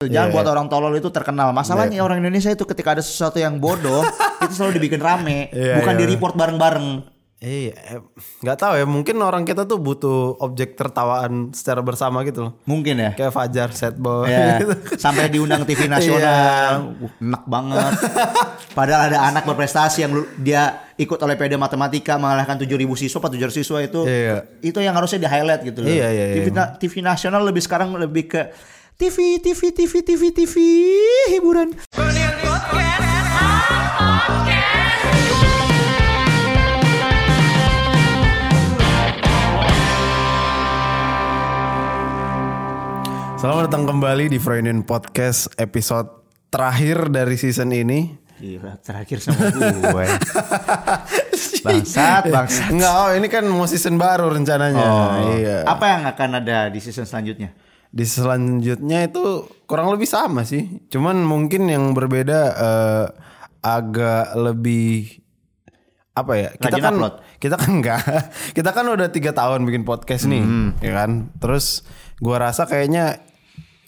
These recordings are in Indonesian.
Jangan Iya, buat iya. orang tolol itu terkenal. Masalahnya orang Indonesia itu ketika ada sesuatu yang bodoh, itu selalu dibikin rame, Iya, bukan iya. di report bareng-bareng. Iya, eh, nggak tahu ya. Mungkin orang kita tuh butuh objek tertawaan secara bersama gitu loh. Mungkin ya. Kayak Fajar, Set Boy. Ya, gitu. sampai diundang TV nasional, Wah, enak banget. Padahal ada anak berprestasi yang dia ikut oleh PD Matematika mengalahkan 7000 siswa, 700 siswa itu. Iya. Itu yang harusnya di highlight gitu loh. Iya, iya, iya. TV, na- TV nasional lebih sekarang lebih ke TV, TV, TV, TV, TV, hiburan. Selamat datang kembali di Freudian Podcast episode terakhir dari season ini. Gila, terakhir sama gue. bangsat, bangsat. Enggak, oh ini kan mau season baru rencananya. Iya. Apa yang akan ada di season selanjutnya? Di selanjutnya itu kurang lebih sama sih. Cuman mungkin yang berbeda eh, agak lebih apa ya? Kita Rajin kan upload. kita kan enggak. Kita kan udah tiga tahun bikin podcast nih, Hmm. ya kan? Terus gua rasa kayaknya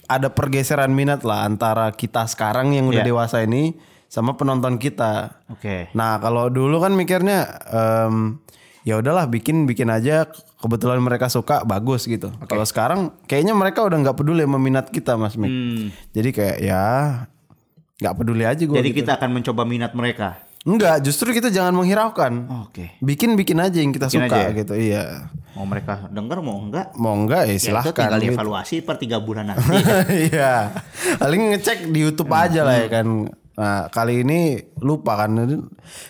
ada pergeseran minat lah antara kita sekarang yang udah Iya. dewasa ini sama penonton kita. Oke. Nah kalau dulu kan mikirnya em, ya udahlah bikin bikin aja kebetulan mereka suka bagus gitu. Kalau sekarang kayaknya mereka udah nggak peduli sama minat kita mas Mik. Jadi kayak ya nggak peduli aja gue. Jadi kita akan mencoba minat mereka. Enggak, justru kita jangan menghiraukan. Oke. Bikin bikin aja yang kita Bikin suka ya? gitu. Iya. Mau mereka denger mau enggak? Mau enggak ya Ya, itu silahkan. tinggal gitu. dievaluasi per tiga bulan nanti. Iya. Paling ngecek di YouTube aja lah ya kan. Nah, kali ini lupa kan.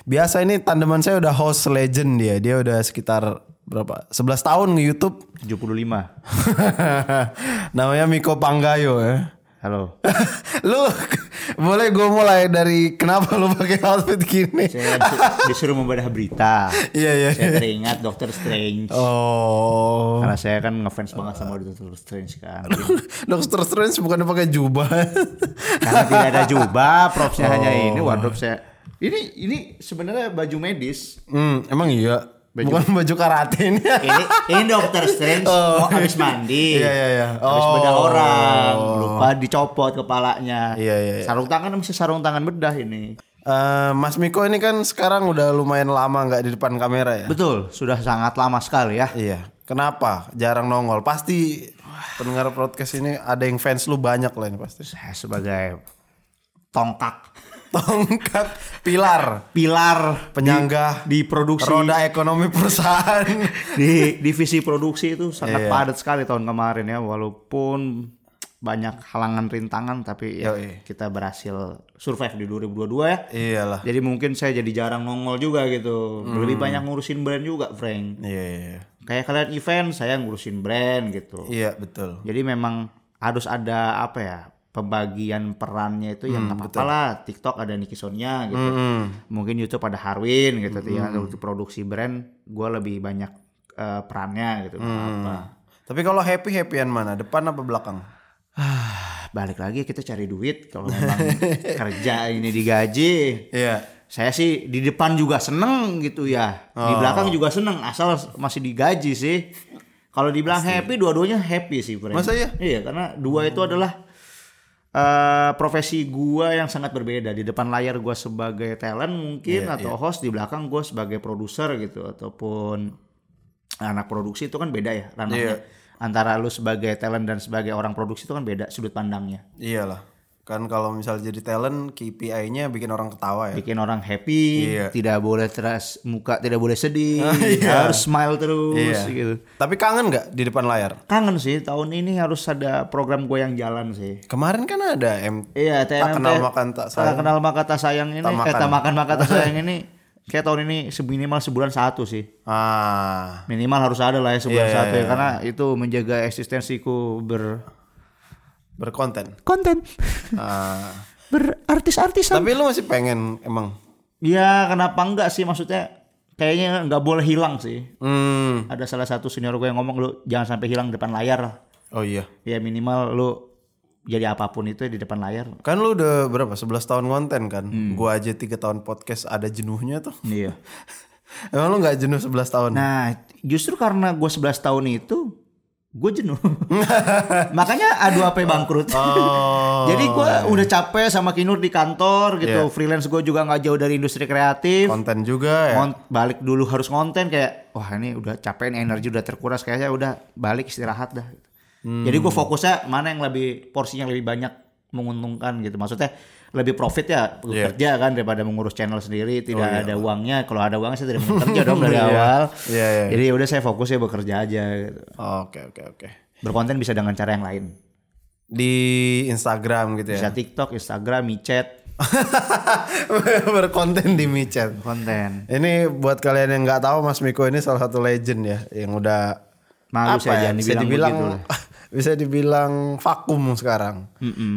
Biasa ini tandeman saya udah host legend dia. Dia udah sekitar berapa? 11 tahun nge-YouTube. 75. Namanya Miko Panggayo ya. Halo. lu boleh gue mulai dari kenapa lu pakai outfit gini? Saya disu- disuruh membedah berita. Iya iya. Saya teringat Doctor Strange. Oh. Karena saya kan ngefans banget sama Doctor Strange kan. Doctor Strange bukan pakai jubah. Karena tidak ada jubah, propsnya hanya Oh. ini wardrobe saya. Ini ini sebenarnya baju medis. hmm, emang iya. Bukan baju karate ini. Ini ini Doctor Strange mau habis mandi. Iya, iya, iya. Habis Oh. bedah orang, lupa dicopot kepalanya. Iya, iya, iya. Sarung tangan mesti sarung tangan bedah ini. Eh, Mas Miko ini kan sekarang udah lumayan lama nggak di depan kamera ya. Betul, sudah sangat lama sekali ya. Iya. Kenapa? Jarang nongol. Pasti pendengar podcast ini ada yang fans lu banyak lah ini pasti. Saya sebagai tongkak Tongkat pilar pilar penyangga di produksi roda ekonomi perusahaan. di divisi produksi itu sangat Iya. padat sekali tahun kemarin ya walaupun banyak halangan rintangan tapi ya Yoi. kita berhasil survive di 2022 ya. Iyalah. Jadi mungkin saya jadi jarang nongol juga gitu. Lebih banyak ngurusin brand juga, Frank. Iya, iya. Kayak kalian event, saya ngurusin brand gitu. Iya, betul. Jadi memang harus ada apa ya? Pembagian perannya itu yang nggak apa-apa lah. TikTok ada Niki Sonia gitu. Mungkin YouTube ada Harwin gitu. Ya, untuk produksi brand, gue lebih banyak eh, perannya gitu. nggak apa. Tapi kalau happy happyan mana? Depan apa belakang? Balik lagi kita cari duit kalau memang kerja ini digaji. Iya. Saya sih di depan juga seneng gitu ya. Di belakang juga seneng asal masih digaji sih. Kalau dibilang happy, dua-duanya happy sih. Masa iya? Iya, karena dua itu adalah eh, profesi gua yang sangat berbeda. Di depan layar gua sebagai talent mungkin Iya, atau host, di belakang gua sebagai produser gitu ataupun anak produksi itu kan beda ya ranahnya. Iya. Antara lu sebagai talent dan sebagai orang produksi itu kan beda sudut pandangnya. Iyalah. Kan kalau misal jadi talent KPI-nya bikin orang ketawa ya. bikin orang happy, Iya. tidak boleh teras muka, tidak boleh sedih, Iya. harus smile terus Iya. gitu. Tapi kangen nggak di depan layar? Kangen sih tahun ini harus ada program gue yang jalan sih. Kemarin kan ada M Iya, tak kenal makan tak tak sayang. kenal maka tak sayang ini, Tak eh makan. tak makan maka tak sayang ini kayak tahun ini seminimal sebulan satu sih. Ah. Minimal harus ada lah ya sebulan Iya, satu iya, ya karena itu menjaga eksistensiku ber Berkonten. konten Ah. berartis-artisan. Tapi lu masih pengen emang. Ya kenapa enggak sih maksudnya kayaknya nggak boleh hilang sih. Hmm. ada salah satu senior gue yang ngomong lu jangan sampai hilang depan layar Oh iya. ya minimal lu jadi apa pun itu di depan layar Kan lu udah berapa? 11 tahun konten kan? Hmm. Gua aja tiga tahun podcast ada jenuhnya tuh. iya Emang lu nggak jenuh 11 tahun? nah justru karena gue 11 tahun itu gue jenuh. Makanya A2P bangkrut. Oh. Jadi gue udah capek sama Kinur di kantor gitu. Iya. Freelance gue juga nggak jauh dari industri kreatif. konten juga ya. Balik dulu harus konten kayak wah ini udah capek energi udah terkuras kayaknya udah balik istirahat dah. Hmm. Jadi gue fokusnya mana yang lebih porsinya lebih banyak menguntungkan gitu. Maksudnya lebih profit ya Iya. kerja kan daripada mengurus channel sendiri tidak ada uangnya. Kalau ada uangnya saya tidak mau kerja dong dari Iya. awal. Iya, iya. Jadi udah saya fokus ya bekerja aja. Oke oke oke. Berkonten bisa dengan cara yang lain. Di Instagram gitu Bisa ya. TikTok, Instagram, micet, Berkonten di micet. konten. Ini buat kalian yang nggak tahu Mas Miko ini salah satu legend ya yang udah Malu apa saya ya, bisa dibilang. bisa dibilang vakum sekarang.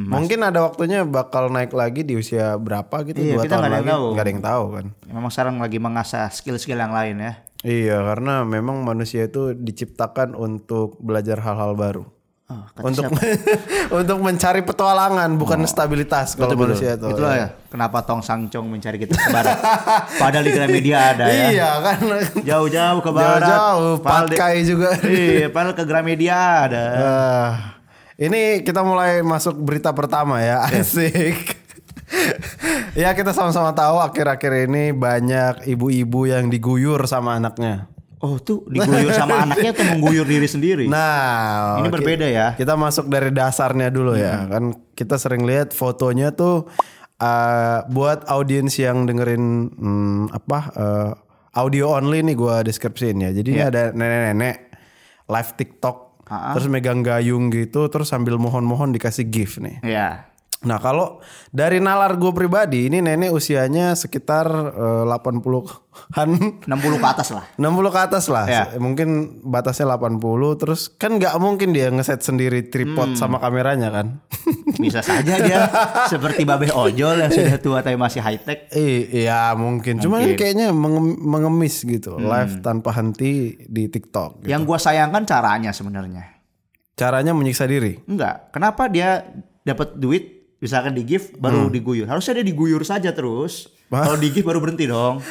Mungkin ada waktunya bakal naik lagi di usia berapa gitu Iya, dua kita tahun ada yang lagi tahu. nggak ada yang tahu kan. Memang sekarang lagi mengasah skill-skill yang lain ya. Iya karena memang manusia itu diciptakan untuk belajar hal-hal baru. Oh, Untuk untuk mencari petualangan bukan stabilitas kalau manusia itu. Itulah ya. Kenapa Tong Sangcong mencari kita ke barat? Padahal di Gramedia ada ya. Iya kan. Jauh-jauh ke barat. Jauh-jauh pakai juga. Iya, padahal ke Gramedia ada. Ah, ini kita mulai masuk berita pertama ya. Asik. ya kita sama-sama tahu akhir-akhir ini banyak ibu-ibu yang diguyur sama anaknya. Oh, tuh diguyur sama anaknya atau mengguyur diri sendiri? Nah, Ini berbeda ya. Kita masuk dari dasarnya dulu ya. Kan kita sering lihat fotonya tuh uh, buat audiens yang dengerin hmm, apa uh, audio only nih gua deskripsiin ya. Jadi ini ada nenek-nenek live TikTok terus megang gayung gitu terus sambil mohon-mohon dikasih gift nih. Iya. Nah kalau dari nalar gue pribadi ini nenek usianya sekitar eh, 80-an 60 ke atas lah. 60 ke atas lah. Ya. Mungkin batasnya 80 terus kan nggak mungkin dia ngeset sendiri tripod Hmm. sama kameranya kan. Bisa saja dia seperti Babe Ojol yang sudah tua tapi masih high tech. Iya mungkin. Cuman kan kayaknya menge- mengemis gitu, Hmm. live tanpa henti di TikTok. gitu. Yang gua sayangkan caranya sebenarnya. Caranya menyiksa diri. Enggak. Kenapa dia dapat duit misalkan di gift baru diguyur? Harusnya dia diguyur saja terus. Kalau di gift baru berhenti dong.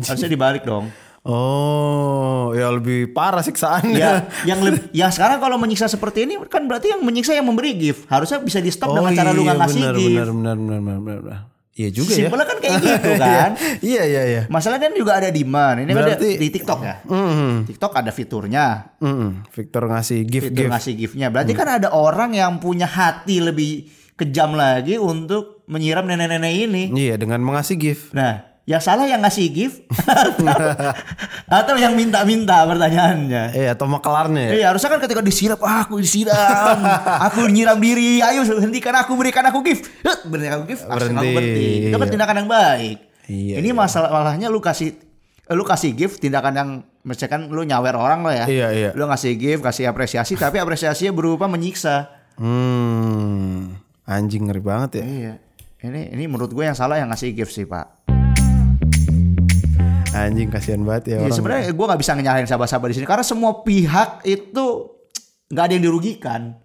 Harusnya dibalik dong. Oh, ya lebih parah siksaannya. Ya, yang lebih yang sekarang kalau menyiksa seperti ini kan berarti yang menyiksa yang memberi gift. Harusnya bisa di stop dengan cara lu nggak ngasih Oh iya, benar, gift. benar, benar, benar, benar, benar, benar. Iya juga ya. Simpelnya kan kayak gitu kan. iya, iya, iya. Masalah kan juga ada demand. Ini kan ada Berarti- di TikTok ya. TikTok ada fiturnya. Mm-mm. Victor ngasih gift Fitur gift. ngasih giftnya. Berarti kan ada orang yang punya hati lebih kejam lagi untuk menyiram nenek-nenek ini. Iya, dengan mengasih gift. Nah, yang salah yang ngasih gift atau, atau yang minta-minta pertanyaannya. Eh, atau makelarnya ya. Eh harusnya kan ketika disiram, ah, aku disiram, aku nyiram diri, ayo hentikan aku, berikan aku gift, Hut, berikan aku gift, langsung aku Berhenti, berhenti. Itu kan iya. tindakan yang baik. Iya, Ini masalah malahnya lu kasih lu kasih gift tindakan yang misalkan lu nyawer orang lo ya. Iya, iya. Lu ngasih gift, kasih apresiasi, tapi apresiasinya berupa menyiksa. Hmm. Anjing ngeri banget ya. Iya. Ini ini menurut gue yang salah yang ngasih gift sih, Pak. Anjing kasihan banget ya Iya, sebenarnya gue nggak bisa nyalahin sahabat-sahabat di sini karena semua pihak itu nggak ada yang dirugikan.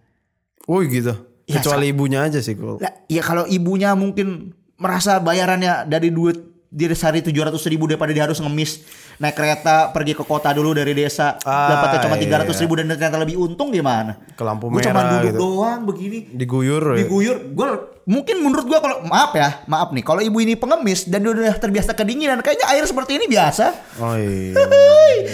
Oh gitu. Ya, Kecuali ibunya aja sih kok. Lah, ya kalau ibunya mungkin merasa bayarannya dari duit dia sehari tujuh ratus ribu daripada dia harus ngemis naik kereta pergi ke kota dulu dari desa Ah, dapatnya cuma iya. tiga ratus ribu dan ternyata lebih untung gimana? Ke lampu Gue cuma merah duduk gitu. doang begini Diguyur ya. diguyur gue mungkin menurut gue kalau maaf ya maaf nih kalau ibu ini pengemis dan dia udah terbiasa kedinginan kayaknya air seperti ini biasa. Oh iya.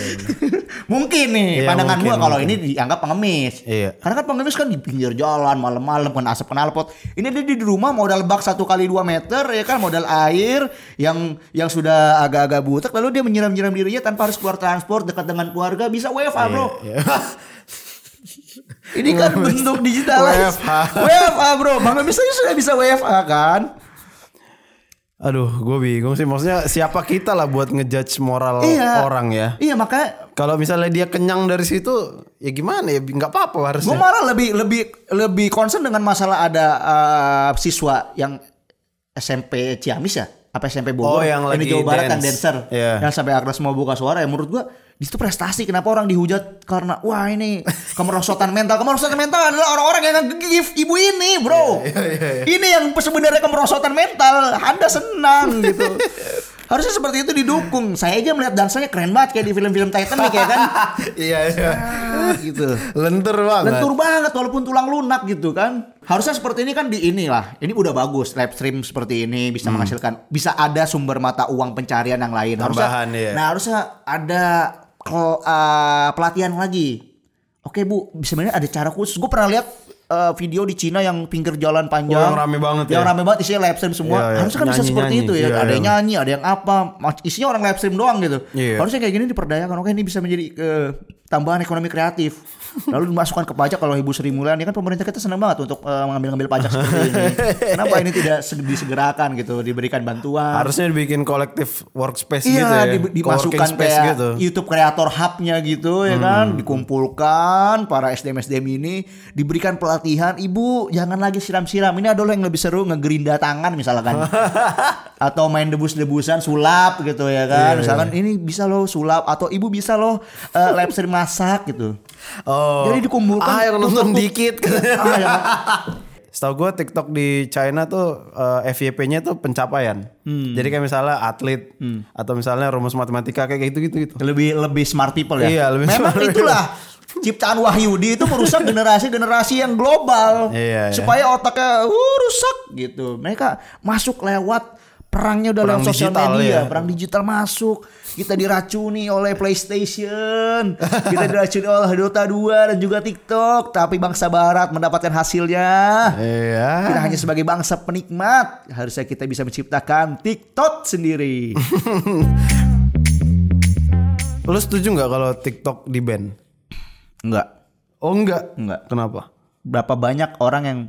mungkin nih Iya, pandangan mungkin, gue kalau ini dianggap pengemis. Iya. karena kan pengemis kan di pinggir jalan malam-malam kan asap knalpot ini dia di rumah modal bak satu kali dua meter ya kan? Modal air yang yang sudah agak-agak butek lalu dia menyiram-nyiram dirinya tanpa harus keluar transport dekat dengan keluarga bisa WFA bro. Iya. ini kan bentuk digital WFH. WFA bro pengemis aja sudah bisa WFA kan Aduh, gue bingung sih. Maksudnya siapa kita lah buat ngejudge moral Iya. orang ya? iya makanya Kalau misalnya dia kenyang dari situ, ya gimana ya? Nggak apa-apa Gue harusnya. malah lebih lebih lebih concern dengan masalah ada uh, siswa yang SMP Ciamis ya, apa SMP Bogor? Oh, yang ini lagi Jawa Barat kan dance. dancer, Iya. yang sampai Agnes mau buka suara ya menurut gua di situ prestasi. Kenapa orang dihujat karena wah ini kemerosotan mental, kemerosotan mental adalah orang-orang yang nge-give ibu ini, bro. Iya, Ini yang sebenarnya kemerosotan mental. Anda senang gitu. Harusnya seperti itu didukung. Saya aja melihat dansanya keren banget kayak di film-film Titanic ya kan. iya iya. Ah, gitu. Lentur banget. Lentur banget walaupun tulang lunak gitu kan. Harusnya seperti ini kan di inilah. Ini udah bagus live stream seperti ini bisa menghasilkan bisa ada sumber mata uang pencarian yang lain. Harusnya, Tambahan, iya. Nah, harusnya ada eh, pelatihan lagi. Oke, Bu, sebenarnya ada cara khusus. Gue pernah lihat eh, video di Cina yang pinggir jalan panjang. Oh, yang rame banget Yang ya? rame banget isinya live stream semua. Iya, iya. Harusnya kan bisa seperti Nyanyi-nyanyi. itu ya. Iya, ada yang iya. nyanyi, ada yang apa. Isinya orang live stream doang gitu. Iya. Harusnya kayak gini diperdayakan. Oke, ini bisa menjadi eh, tambahan ekonomi kreatif. Lalu dimasukkan ke pajak kalau Ibu Sri Mulyani kan pemerintah kita senang banget untuk eh, mengambil-ngambil pajak seperti ini. Kenapa ini tidak se- disegerakan gitu, diberikan bantuan? Harusnya dibikin kolektif workspace Iya, gitu ya. di- dimasukkan kayak gitu. YouTube kreator hub-nya gitu ya kan, dikumpulkan para SDM SDM ini diberikan pelatihan, ibu jangan lagi siram-siram, ini ada loh yang lebih seru ngegerinda tangan misalkan, atau main debus-debusan sulap gitu ya kan, misalkan ini bisa loh sulap atau ibu bisa loh uh, live stream masak gitu. Oh. Jadi dikumpulkan yang nonton dikit. Ah, ya. Setahu gue TikTok di China tuh eh, FYP-nya tuh pencapaian. Hmm. Jadi kayak misalnya atlet atau misalnya rumus matematika kayak gitu gitu gitu. lebih lebih smart people ya. Iya, lebih Memang smart people. itulah ciptaan Wahyudi itu merusak generasi-generasi yang global. Iya, iya. supaya otaknya uh, rusak gitu. Mereka masuk lewat perangnya udah Perang lewat sosial media, ya. perang digital masuk. Kita diracuni oleh PlayStation, kita diracuni oleh Dota 2 dan juga TikTok, tapi bangsa barat mendapatkan hasilnya. Iya. Kita hanya sebagai bangsa penikmat, harusnya kita bisa menciptakan TikTok sendiri. Lu setuju nggak kalau TikTok di ban? Enggak. Oh enggak. Enggak. Kenapa? berapa banyak orang yang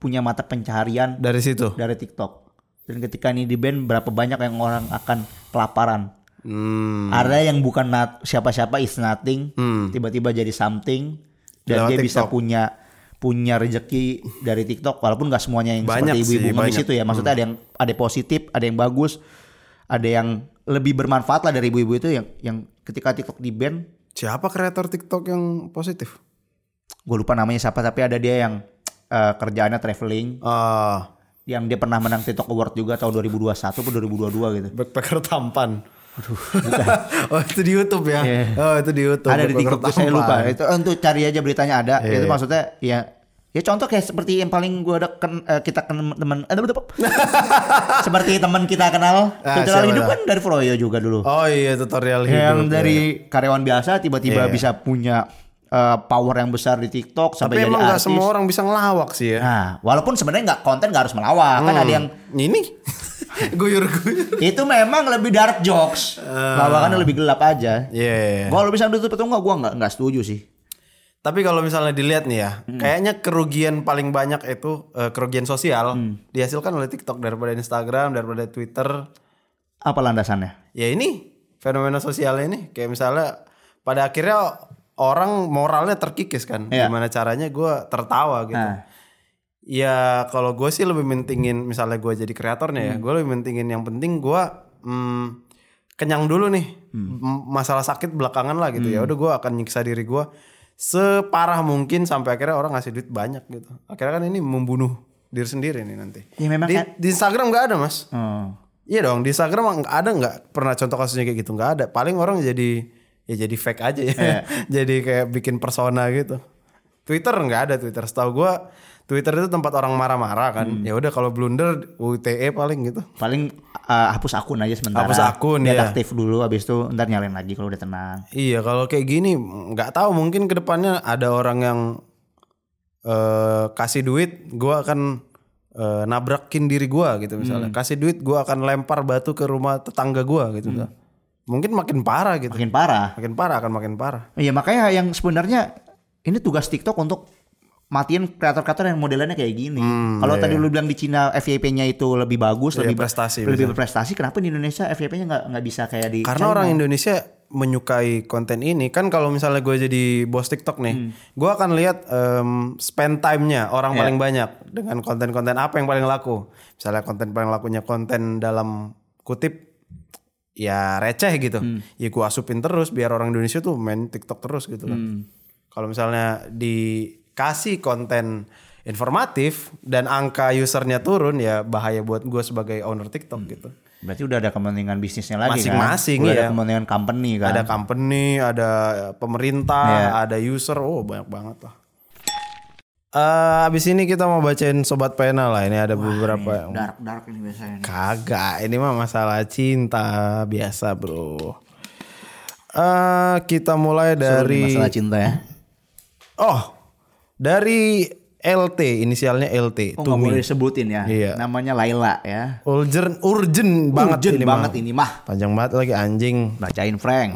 punya mata pencaharian Dari situ. dari TikTok. Dan ketika ini di ban berapa banyak yang orang akan kelaparan. Hmm. Ada yang bukan siapa-siapa is nothing, tiba-tiba jadi something dan Lewat dia bisa TikTok. punya punya rezeki dari TikTok walaupun nggak semuanya yang Banyak seperti ibu-ibu ngemis itu ya. Maksudnya ada yang ada yang positif, ada yang bagus, ada yang lebih bermanfaat lah dari ibu-ibu itu yang yang ketika TikTok di ban Siapa kreator TikTok yang positif? gue lupa namanya siapa tapi ada dia yang eh, kerjaannya traveling Ah, yang dia pernah menang TikTok Award juga tahun 2021 atau 2022 gitu. backpacker tampan. oh itu di YouTube ya? Iya. Oh itu di YouTube. ada di TikTok saya tampan. lupa. Itu untuk cari aja beritanya ada. Iya, itu iya. maksudnya ya ya contoh kayak seperti yang paling gue ada ken, eh, kita kenal teman ada seperti teman kita kenal Ah, tutorial hidup kan dari Froyo juga dulu. Oh iya tutorial hidup. yang ya. dari karyawan biasa tiba-tiba Iya. bisa punya eh, power yang besar di TikTok sampai Tapi jadi emang nggak artis. semua orang bisa ngelawak sih ya. Nah, walaupun sebenarnya nggak konten nggak harus melawak kan ada yang Ini guyur-guyur. itu memang lebih dark jokes, lawakannya lebih gelap aja. Iya. iya, iya. Kalau bisa ditutup itu enggak, gua enggak enggak setuju sih. Tapi kalau misalnya dilihat nih ya, kayaknya kerugian paling banyak itu eh, kerugian sosial dihasilkan oleh TikTok daripada Instagram, daripada Twitter. Apa landasannya? Ya ini fenomena sosial ini kayak misalnya pada akhirnya orang moralnya terkikis kan. Iya. Gimana caranya gue tertawa gitu. Nah. Ya kalau gue sih lebih mentingin misalnya gue jadi kreatornya ya, gue lebih mentingin yang penting gue hmm, kenyang dulu nih M- masalah sakit belakangan lah gitu ya. Udah gue akan nyiksa diri gue separah mungkin sampai akhirnya orang ngasih duit banyak gitu. Akhirnya kan ini membunuh diri sendiri nih nanti. Ya memang di, kan- di Instagram nggak ada mas. Oh. Iya dong di Instagram ada nggak pernah contoh kasusnya kayak gitu nggak ada. Paling orang jadi ya jadi fake aja ya. jadi kayak bikin persona gitu. Twitter nggak ada Twitter. Setahu gua Twitter itu tempat orang marah-marah kan. Ya udah kalau blunder UTE paling gitu. Paling uh, hapus akun aja sementara. Hapus akun, iya. aktif dulu habis itu ntar nyalain lagi kalau udah tenang. Iya kalau kayak gini nggak tahu mungkin ke depannya ada orang yang eh kasih duit, gua akan eh, nabrakin diri gua gitu misalnya. Kasih duit, gua akan lempar batu ke rumah tetangga gua gitu. misalnya. Mungkin makin parah gitu. Makin parah. Makin parah akan makin parah. Iya makanya yang sebenarnya ini tugas TikTok untuk matiin kreator-kreator yang modelannya kayak gini. Kalau tadi lu bilang di Cina FYP-nya itu lebih bagus, Hmm, Iya, lebih prestasi lebih berprestasi, kenapa di Indonesia FYP-nya nggak nggak bisa kayak di Karena China? orang Indonesia menyukai konten ini kan kalau misalnya gue jadi bos TikTok nih, Hmm. gue akan lihat em, spend time-nya orang Iya. paling banyak dengan konten-konten apa yang paling laku. Misalnya konten paling lakunya konten dalam kutip ya receh gitu, Hmm. ya gue asupin terus biar orang Indonesia tuh main TikTok terus gitu kan. Hmm. Kalau misalnya dikasih konten informatif dan angka usernya turun ya bahaya buat gue sebagai owner TikTok Hmm. gitu. Berarti udah ada kepentingan bisnisnya lagi Masing-masing, kan? Udah iya. ada kepentingan company kan. Ada company, ada pemerintah, Iya. ada user, oh banyak banget lah. Eh abis ini kita mau bacain sobat pena lah. Ini ada beberapa. dark dark ini biasanya. Kagak, ini mah masalah cinta biasa bro. Eh kita mulai dari Masalah cinta ya. oh dari LT inisialnya LT Oh nggak boleh disebutin ya. Iya. Namanya Laila ya. urgent urgent banget Urgent ini banget mah. ini mah. Panjang banget lagi anjing. Bacain Frank.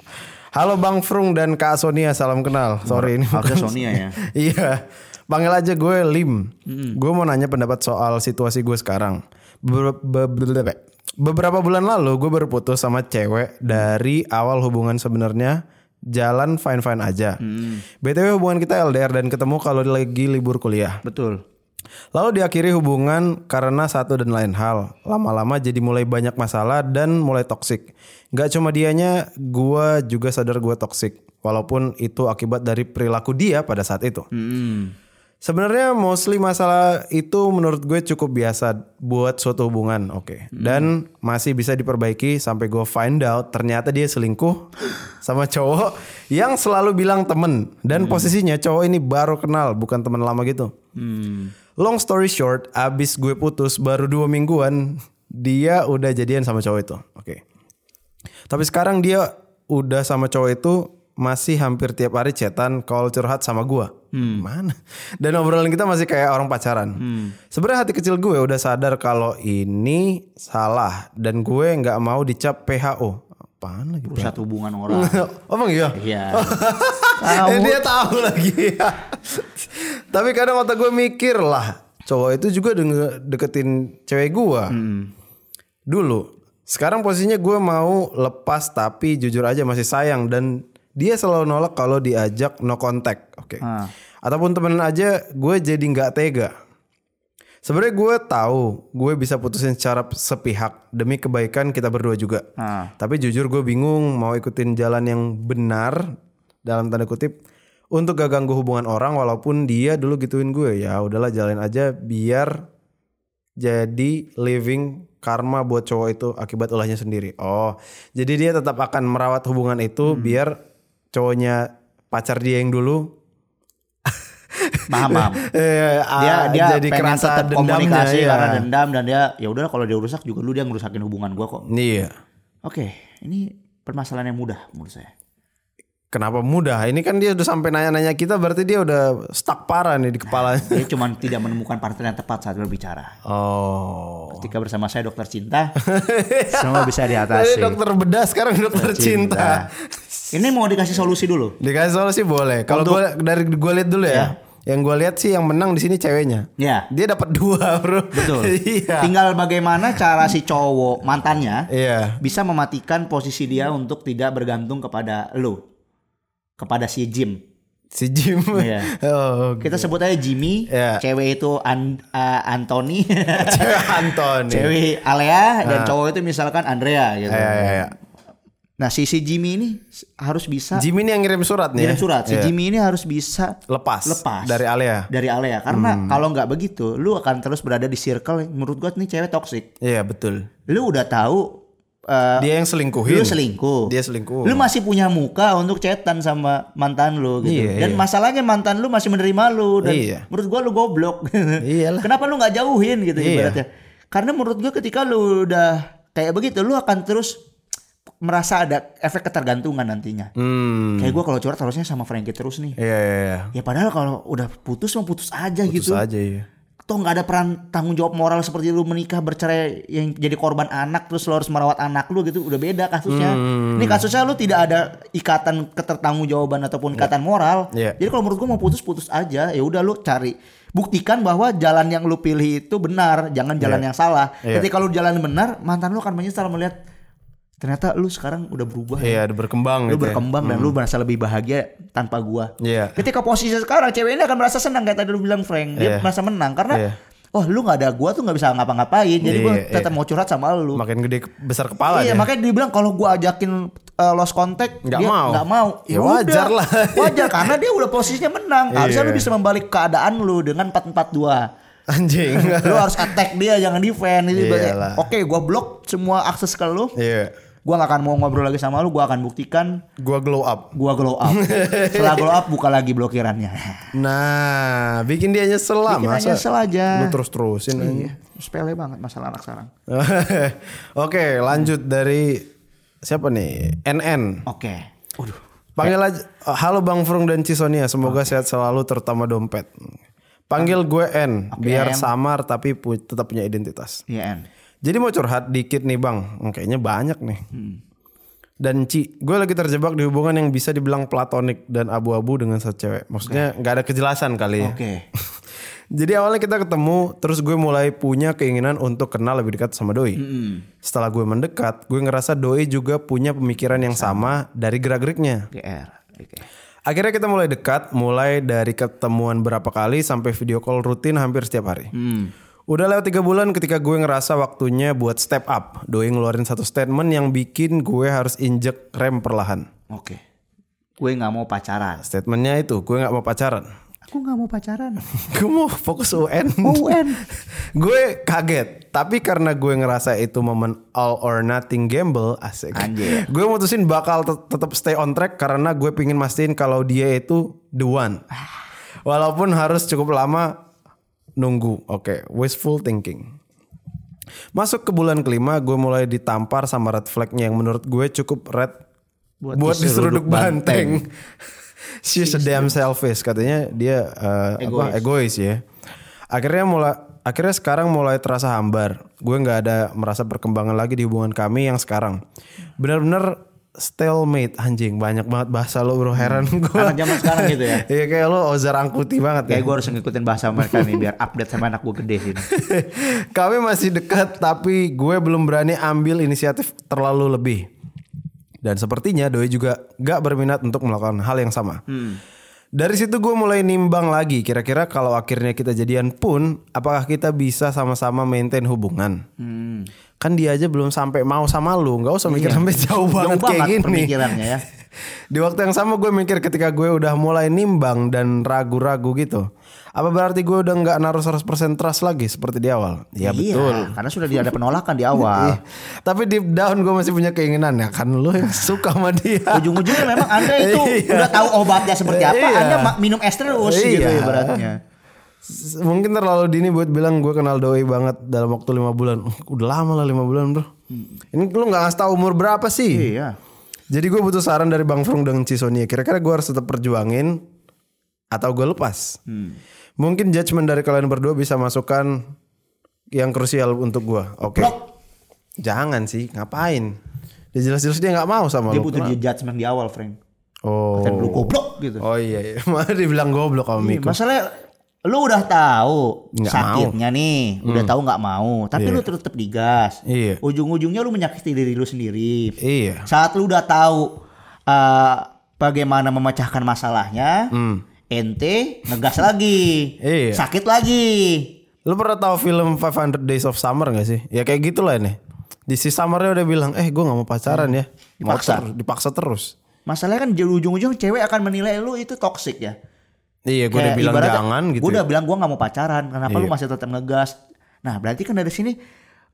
Halo Bang Frung dan Kak Sonia, salam kenal. Sorry ini Harusnya bukan- Sonia ya. iya. Panggil aja gue Lim. Gue mau nanya pendapat soal situasi gue sekarang. Be- be- be- beberapa bulan lalu gue baru putus sama cewek dari awal hubungan sebenarnya jalan fine fine aja. btw hubungan kita LDR dan ketemu kalau lagi libur kuliah. Betul. Lalu diakhiri hubungan karena satu dan lain hal. Lama-lama jadi mulai banyak masalah dan mulai toksik. Gak cuma dianya, gua juga sadar gua toksik. Walaupun itu akibat dari perilaku dia pada saat itu. Hmm. Sebenarnya mostly masalah itu menurut gue cukup biasa buat suatu hubungan, oke. Dan masih bisa diperbaiki sampai gue find out ternyata dia selingkuh sama cowok yang selalu bilang temen. Dan posisinya cowok ini baru kenal, bukan teman lama gitu. Hmm. Long story short, abis gue putus baru dua mingguan, dia udah jadian sama cowok itu, oke. Tapi sekarang dia udah sama cowok itu masih hampir tiap hari chatan, call curhat sama gua. Mana? Dan obrolan kita masih kayak orang pacaran. Sebenarnya hati kecil gue udah sadar kalau ini salah dan gue nggak mau dicap PHO. Apaan lagi? Pusat hubungan orang. Oh emang iya? Iya. Eh, dia tahu lagi. Tapi kadang otak gue mikir lah, cowok itu juga denge- deketin cewek gue. Dulu. Sekarang posisinya gue mau lepas tapi jujur aja masih sayang dan dia selalu nolak kalau diajak no contact. Oke. Ah. Ataupun temenan aja gue jadi nggak tega. Sebenarnya gue tahu gue bisa putusin secara sepihak demi kebaikan kita berdua juga. Ah. Tapi jujur gue bingung mau ikutin jalan yang benar dalam tanda kutip untuk gak ganggu hubungan orang walaupun dia dulu gituin gue ya udahlah jalanin aja biar jadi living karma buat cowok itu akibat ulahnya sendiri. Oh, jadi dia tetap akan merawat hubungan itu biar cowoknya pacar dia yang dulu Paham, paham. eh, Dia ah, dia jadi pengen kerasa tetap komunikasi ya. karena dendam dan dia ya udah kalau dia rusak juga lu dia ngerusakin hubungan gua kok. Iya. Oke, ini permasalahan yang mudah menurut saya. Kenapa mudah? Ini kan dia udah sampai nanya-nanya kita berarti dia udah stuck parah nih di kepalanya. Dia cuma tidak menemukan partner yang tepat saat berbicara. Oh. Ketika bersama saya dokter cinta, semua bisa diatasi. dokter bedah sekarang dokter cinta. Ini mau dikasih solusi dulu. Dikasih solusi boleh. Kalau gue dari gue lihat dulu ya. Yang gue lihat sih yang menang di sini ceweknya. Ya, Dia dapat dua, Bro. betul. iya. Tinggal bagaimana cara si cowok mantannya Iya. bisa mematikan posisi dia untuk tidak bergantung kepada lu. Kepada si Jim. Si Jim. Iya. Oh, Kita sebut aja Jimmy, Iya. cewek itu An- uh, Anthony, cewek Anton. cewek Alea dan cowok itu misalkan Andrea gitu. Iya, iya, iya. Nah, si si Jimmy ini harus bisa Jim ini yang ngirim surat nih. kirim ya? surat. Si Iya. Jimmy ini harus bisa lepas. lepas dari Alea. dari Alea karena Hmm. kalau nggak begitu, lu akan terus berada di circle yang menurut gua nih cewek toxic. Iya, betul. Lu udah tahu uh, Dia yang selingkuhin. lu selingkuh. Dia selingkuh. Lu masih punya muka untuk chatan sama mantan lu gitu. Iya, dan iya. masalahnya mantan lu masih menerima lu dan Iya. menurut gua lu goblok. Iyalah. Kenapa lu nggak jauhin gitu Iya. ibaratnya? Karena menurut gua ketika lu udah kayak begitu lu akan terus merasa ada efek ketergantungan nantinya. Hmm. Kayak gua kalau curhat harusnya sama Frankie terus nih. Iya, iya, iya. Ya padahal kalau udah putus mau putus aja Putus gitu. aja ya. Toh nggak ada peran tanggung jawab moral seperti lu menikah bercerai yang jadi korban anak terus lu harus merawat anak lu gitu udah beda kasusnya. Hmm. Ini kasusnya lu tidak ada ikatan ketertanggungjawabban ataupun ikatan moral. Iya. Jadi kalau menurut gua mau putus putus aja ya udah lu cari buktikan bahwa jalan yang lu pilih itu benar, jangan jalan yang salah. Iya. Ketika lu jalan benar, mantan lu akan menyesal melihat ternyata lu sekarang udah berubah. Iya, ada berkembang Lu gitu ya. berkembang dan lu merasa lebih bahagia tanpa gua. Iya. Ketika posisi sekarang cewek ini akan merasa senang kayak tadi lu bilang Frank. Dia Iya. merasa menang karena Iya. oh lu nggak ada gua tuh nggak bisa ngapa-ngapain. Jadi gua Iya, tetap mau curhat sama lu. Makin gede besar kepala iya, makanya dia bilang kalau gua ajakin uh, lost contact Nggak dia mau. nggak mau. Ya udah, wajar lah. wajar karena dia udah posisinya menang. Harusnya Iya. lu bisa membalik keadaan lu dengan 442. Anjing. lu harus attack dia jangan defend itu oke gua blok semua akses ke lu Iya. Gua nggak akan mau ngobrol lagi sama lu gua akan buktikan Gua glow up. gua glow up setelah glow up buka lagi blokirannya Nah, bikin dia nyesel lah Bikin masa. nyesel aja. Lu terus-terusin aja. iya sepele banget masalah anak sekarang Oke, lanjut dari siapa nih? NN. oke Waduh. Panggil aja Halo Bang Frung dan Cisonia, semoga sehat selalu terutama dompet. Panggil gue N, biar N. samar tapi pu- tetap punya identitas. Iya En. Jadi mau curhat dikit nih Bang, Hmm, kayaknya banyak nih. Hmm. Dan Ci, gue lagi terjebak di hubungan yang bisa dibilang platonik dan abu-abu dengan satu cewek. Maksudnya nggak ada kejelasan kali ya. oke Jadi awalnya kita ketemu, terus gue mulai punya keinginan untuk kenal lebih dekat sama Doi. Setelah gue mendekat, gue ngerasa Doi juga punya pemikiran yang sama dari gerak-geriknya. GR oke Akhirnya kita mulai dekat, mulai dari ketemuan berapa kali sampai video call rutin hampir setiap hari. Udah lewat tiga bulan ketika gue ngerasa waktunya buat step up. Doi ngeluarin satu statement yang bikin gue harus injek rem perlahan. oke gue nggak mau pacaran Statementnya itu, gue nggak mau pacaran. aku nggak mau pacaran gue mau fokus UN. mau UN gue kaget, tapi karena gue ngerasa itu momen all or nothing gamble, asik. Anjir. Gue mutusin bakal tet- tetap stay on track karena gue pingin mastiin kalau dia itu the one. Walaupun harus cukup lama nunggu. Oke, wishful thinking. Masuk ke bulan kelima, gue mulai ditampar sama red flagnya yang menurut gue cukup red buat, Buat diseruduk diseruduk banteng. She's a damn selfish katanya dia uh, apa egois ya. Akhirnya mulai akhirnya sekarang mulai terasa hambar. Gue nggak ada merasa perkembangan lagi di hubungan kami yang sekarang. Benar-benar stalemate anjing banyak banget bahasa lo bro heran gue. anak zaman sekarang gitu ya Iya kayak lo Ozar Angkuti banget ya. kayak gue harus ngikutin bahasa mereka nih biar update sama anak gue gede sini Kami masih dekat tapi gue belum berani ambil inisiatif terlalu lebih. Dan sepertinya Doi juga gak berminat untuk melakukan hal yang sama. Dari situ gue mulai nimbang lagi kira-kira kalau akhirnya kita jadian pun apakah kita bisa sama-sama maintain hubungan. Kan dia aja belum sampai mau sama lu, nggak usah mikir sampai jauh banget Jauh kayak banget gini. pemikirannya ya Di waktu yang sama gue mikir ketika gue udah mulai nimbang dan ragu-ragu gitu. Apa berarti gue udah nggak naruh 100% trust lagi seperti di awal? Ya betul. Iya, karena sudah ada penolakan di awal. Iya. Tapi deep down gue masih punya keinginan ya kan lu yang suka sama dia. Ujung-ujungnya memang Anda itu Iya. udah tahu obatnya seperti apa, Iya. Anda minum es terus gitu Iya. ibaratnya. S- Mungkin terlalu dini buat bilang gue kenal doi banget dalam waktu lima bulan. Udah lama lah lima bulan bro. Ini lu nggak ngasih tahu umur berapa sih? Iya. Jadi gue butuh saran dari Bang Frung dan Cisonia. Kira-kira gue harus tetap perjuangin atau gue lepas? Mungkin judgement dari kalian berdua bisa masukkan yang krusial untuk gue. Oke. Jangan sih, ngapain? Dia jelas-jelas dia nggak mau sama Dia lu. butuh di judgement di awal, Frank. Oh. Dan lu goblok gitu. Oh iya iya. Malah dibilang goblok sama Iya, Miko. Masalahnya lu udah tahu Nggak sakitnya nih, udah tahu nggak mau, tapi lu tetap digas. Iya. Ujung-ujungnya lu menyakiti diri lu sendiri. Iya. Saat lu udah tahu uh, bagaimana memecahkan masalahnya, ente ngegas lagi, Iya. sakit lagi. Lu pernah tahu film 500 Days of Summer gak sih? Ya kayak gitulah ini. Di si Summernya udah bilang, eh gue gak mau pacaran ya. Mau Dipaksa. terus- dipaksa terus. Masalahnya kan di ujung-ujung cewek akan menilai lu itu toxic ya. Iya gue udah bilang jangan gitu. Gue ya. udah bilang gue nggak mau pacaran. Kenapa lu Iya. masih tetap ngegas? Nah berarti kan dari sini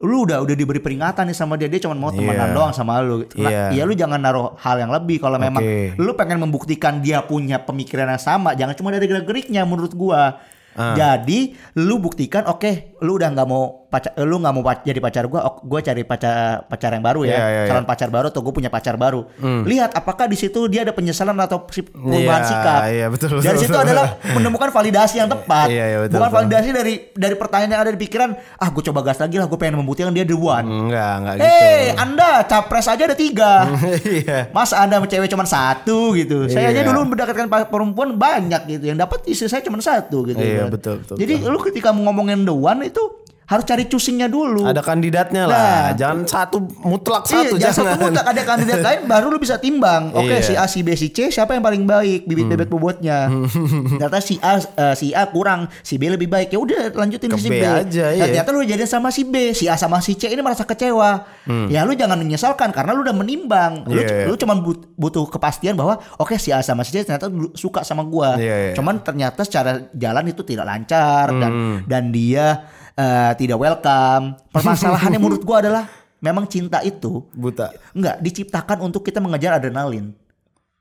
lu udah udah diberi peringatan nih sama dia dia cuma mau temenan Iya. doang sama lu. Nah, Iya. Iya lu jangan naruh hal yang lebih kalau memang lu pengen membuktikan dia punya pemikiran yang sama. Jangan cuma dari gerak-geriknya menurut gua. Ah. Jadi lu buktikan oke lu udah nggak mau pacar lu nggak mau pac- jadi pacar gua ok, gua cari pacar pacar yang baru ya Iya, iya, iya. calon pacar baru atau gue punya pacar baru lihat apakah di situ dia ada penyesalan atau perubahan Iya, sikap iya, betul, dari betul, situ betul. adalah menemukan validasi yang tepat Iya, iya, betul, bukan betul. validasi dari dari pertanyaan yang ada di pikiran ah gue coba gas lagi lah gue pengen membuktikan dia the one Enggak, enggak gitu. Hei, anda capres aja ada tiga. Iya. Mas anda cewek cuma satu gitu. Saya aja Iya. dulu mendekatkan perempuan banyak gitu. Yang dapat istri saya cuma satu gitu. Iya, ibarat. betul, betul, Jadi lu ketika mau ngomongin the one itu harus cari cusingnya dulu. Ada kandidatnya lah. jangan satu mutlak satu iya, jangan. satu mutlak ada kandidat lain baru lu bisa timbang. Oke, Iya. si A, si B, si C siapa yang paling baik bibit bebek bobotnya. Ternyata si A eh, si A kurang, si B lebih baik. Ya udah lanjutin Ke si B B. aja, Nah, iya. Ternyata lu jadian sama si B, si A sama si C ini merasa kecewa. Ya lu jangan menyesalkan karena lu udah menimbang. Lu, Iya, iya. lu cuma but- butuh kepastian bahwa oke si A sama si C ternyata suka sama gua. Iya, iya. Cuman ternyata secara jalan itu tidak lancar dan Hmm. dan dia eh, tidak welcome. Permasalahannya menurut gua adalah memang cinta itu Buta. Enggak, diciptakan untuk kita mengejar adrenalin.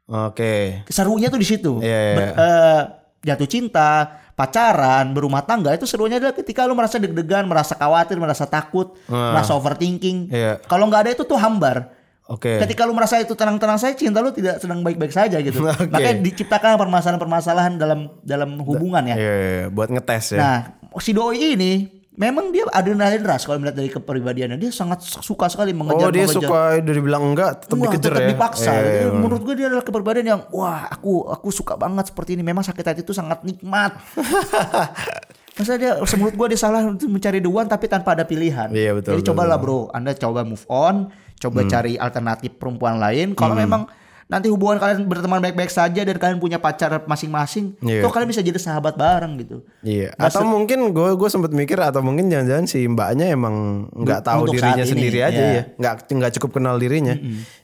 Oke. Serunya tuh di situ. Iya, iya, Ber- eh, jatuh cinta, pacaran, berumah tangga itu serunya adalah ketika lu merasa deg-degan, merasa khawatir, merasa takut, merasa overthinking. Iya. Kalau nggak ada itu tuh hambar. Oke. Ketika lu merasa itu tenang-tenang saja, cinta lu tidak sedang baik-baik saja gitu. Oke. Makanya diciptakan permasalahan-permasalahan dalam dalam hubungan ya. Iya, iya, iya. buat ngetes ya. Nah, si doi ini memang dia adrenalin ras kalau melihat dari kepribadiannya. Dia sangat suka sekali mengejar oh, dia mengejar. suka dari bilang enggak tetap Wah, dikejar tetap ya. dipaksa. Jadi iya, iya. menurut gue dia adalah kepribadian yang wah aku aku suka banget seperti ini. Memang sakit hati itu sangat nikmat. Masa dia menurut gue dia salah untuk mencari the one tapi tanpa ada pilihan. Iya, betul, Jadi betul, cobalah bro, Anda coba move on, coba cari alternatif perempuan lain. Kalau memang nanti hubungan kalian berteman baik-baik saja dan kalian punya pacar masing-masing, Iya. tuh kalian bisa jadi sahabat bareng gitu. Iya. Atau mungkin gue gue sempat mikir atau mungkin jangan-jangan si mbaknya emang nggak tahu dirinya ini, sendiri aja iya. ya, nggak nggak cukup kenal dirinya.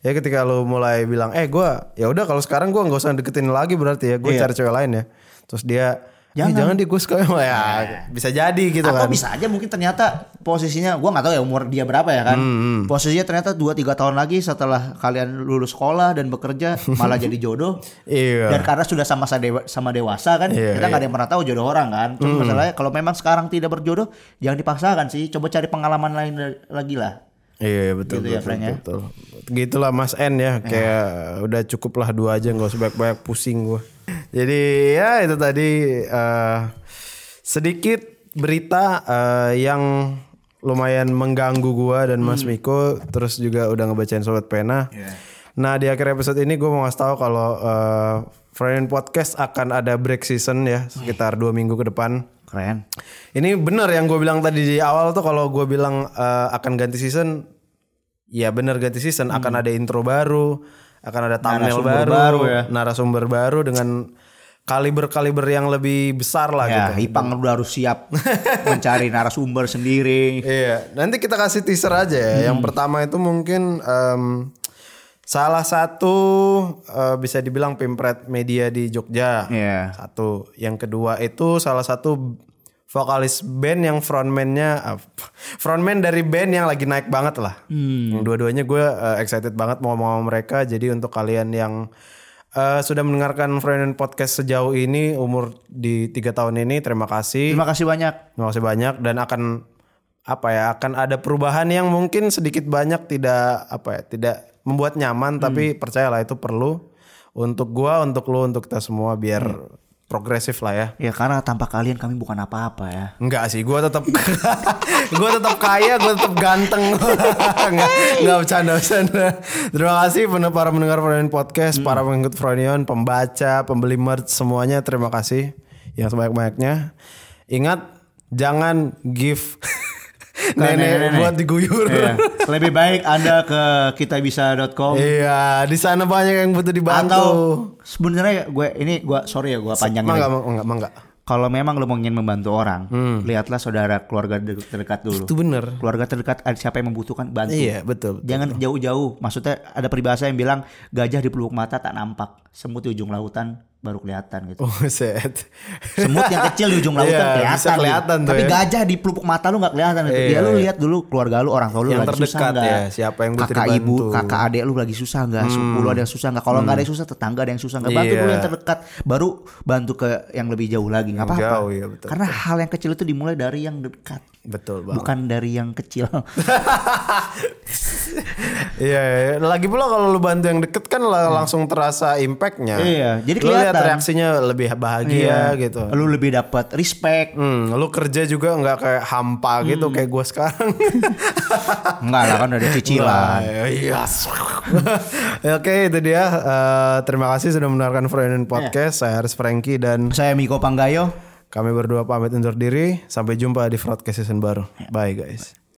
Ya ketika lu mulai bilang, eh gue ya udah kalau sekarang gue nggak usah deketin lagi berarti ya, gue Iya. cari cewek lain ya. Terus dia jangan, Jangan. jangan di gue suka ya bisa jadi gitu Atau kan. bisa aja mungkin ternyata posisinya gua nggak tahu ya umur dia berapa ya kan. Hmm, Posisinya ternyata 2 3 tahun lagi setelah kalian lulus sekolah dan bekerja malah jadi jodoh. Iya. Dan karena sudah sama dewa, sama dewasa kan, Iya, kita nggak ada yang pernah tahu jodoh orang kan. Cuma masalahnya kalau memang sekarang tidak berjodoh, jangan dipaksakan sih. Coba cari pengalaman lain la- lagi lah. Iya betul Gitu ya, betul, ya. betul, betul. Gitulah Mas N ya, kayak udah cukup lah dua aja nggak usah banyak-banyak pusing gue. Jadi ya itu tadi eh, sedikit berita eh, yang lumayan mengganggu gua dan Mas Miko, terus juga udah ngebacain sobat pena. Nah di akhir episode ini gue mau ngasih tahu kalau eh, Friend Podcast akan ada break season ya sekitar dua minggu ke depan. Keren. Ini benar yang gue bilang tadi di awal tuh kalau gue bilang eh, akan ganti season, ya benar ganti season akan ada intro baru, akan ada thumbnail Hmm. Narasumber baru, baru ya. narasumber baru dengan kaliber-kaliber yang lebih besar lah Ya, gitu. Ipang udah harus siap mencari narasumber sendiri. Iya, nanti kita kasih teaser aja ya. Hmm. Yang pertama itu mungkin em, salah satu eh, bisa dibilang pimpret media di Jogja. Iya. Satu. Yang kedua itu salah satu vokalis band yang frontman-nya ah, frontman dari band yang lagi naik banget lah. Yang Dua-duanya gue eh, excited banget mau ngomong sama mereka. Jadi untuk kalian yang eh, sudah mendengarkan Friend Podcast sejauh ini umur di tiga tahun ini terima kasih. Terima kasih banyak. Terima kasih banyak dan akan apa ya akan ada perubahan yang mungkin sedikit banyak tidak apa ya tidak membuat nyaman tapi percayalah itu perlu untuk gua untuk lu untuk kita semua biar progresif lah ya. Ya karena tanpa kalian kami bukan apa-apa ya. Enggak sih, gua tetap gua tetap kaya, gua tetap ganteng. enggak, enggak bercanda bercanda. Terima kasih para pendengar Freudian Podcast, para pengikut Freudian, pembaca, pembeli merch semuanya terima kasih yang sebanyak-banyaknya. Ingat jangan give nenek nenek-nenek. buat diguyur. Iya. Lebih baik Anda ke kitabisa.com Iya, di sana banyak yang butuh dibantu. atau sebenarnya gue ini gue sorry ya gue panjangin. Mangga, mangga, mangga. Kalau memang lo mau ingin membantu orang, lihatlah saudara keluarga ter- terdekat dulu. Hmm. Itu bener. Keluarga terdekat ada siapa yang membutuhkan bantu. Iya, betul. Jangan jauh-jauh. Maksudnya ada peribahasa yang bilang gajah di pelupuk mata tak nampak, semut di ujung lautan baru kelihatan gitu. Oh, set. Semut yang kecil di ujung lautan Iya, kelihatan. bisa kelihatan gitu. Tapi ya. gajah di pelupuk mata lu nggak kelihatan gitu. Iya, ya lu iya. lihat dulu keluarga lu, orang tua lu Yang lagi susah terdekat nggak? ya, siapa yang butuh Kakak ibu, dibantu. Hmm. kakak adik lu lagi susah nggak? Sepupu lu ada yang susah nggak? Kalau nggak ada yang susah, tetangga ada yang susah nggak? Bantu Iya. dulu yang terdekat, baru bantu ke yang lebih jauh lagi. Nggak apa-apa. betul, Karena hal yang kecil itu dimulai dari yang dekat, Betul banget. bukan dari yang kecil. Iya, iya. lagi pula kalau lu bantu yang deket kan lah langsung terasa impactnya. Iya, jadi Lu lihat kelihatan. reaksinya lebih bahagia gitu. Lu lebih dapat respect. Hmm, lu kerja juga nggak kayak hampa gitu kayak gua sekarang. Enggak lah kan udah ada cicilan. Wah, Iya. Ya, Oke, itu dia. Eh, terima kasih sudah mendengarkan Friend Podcast. Saya Haris Franky dan Saya Miko Panggayo. Kami berdua pamit undur diri. Sampai jumpa di broadcast season baru. Bye guys.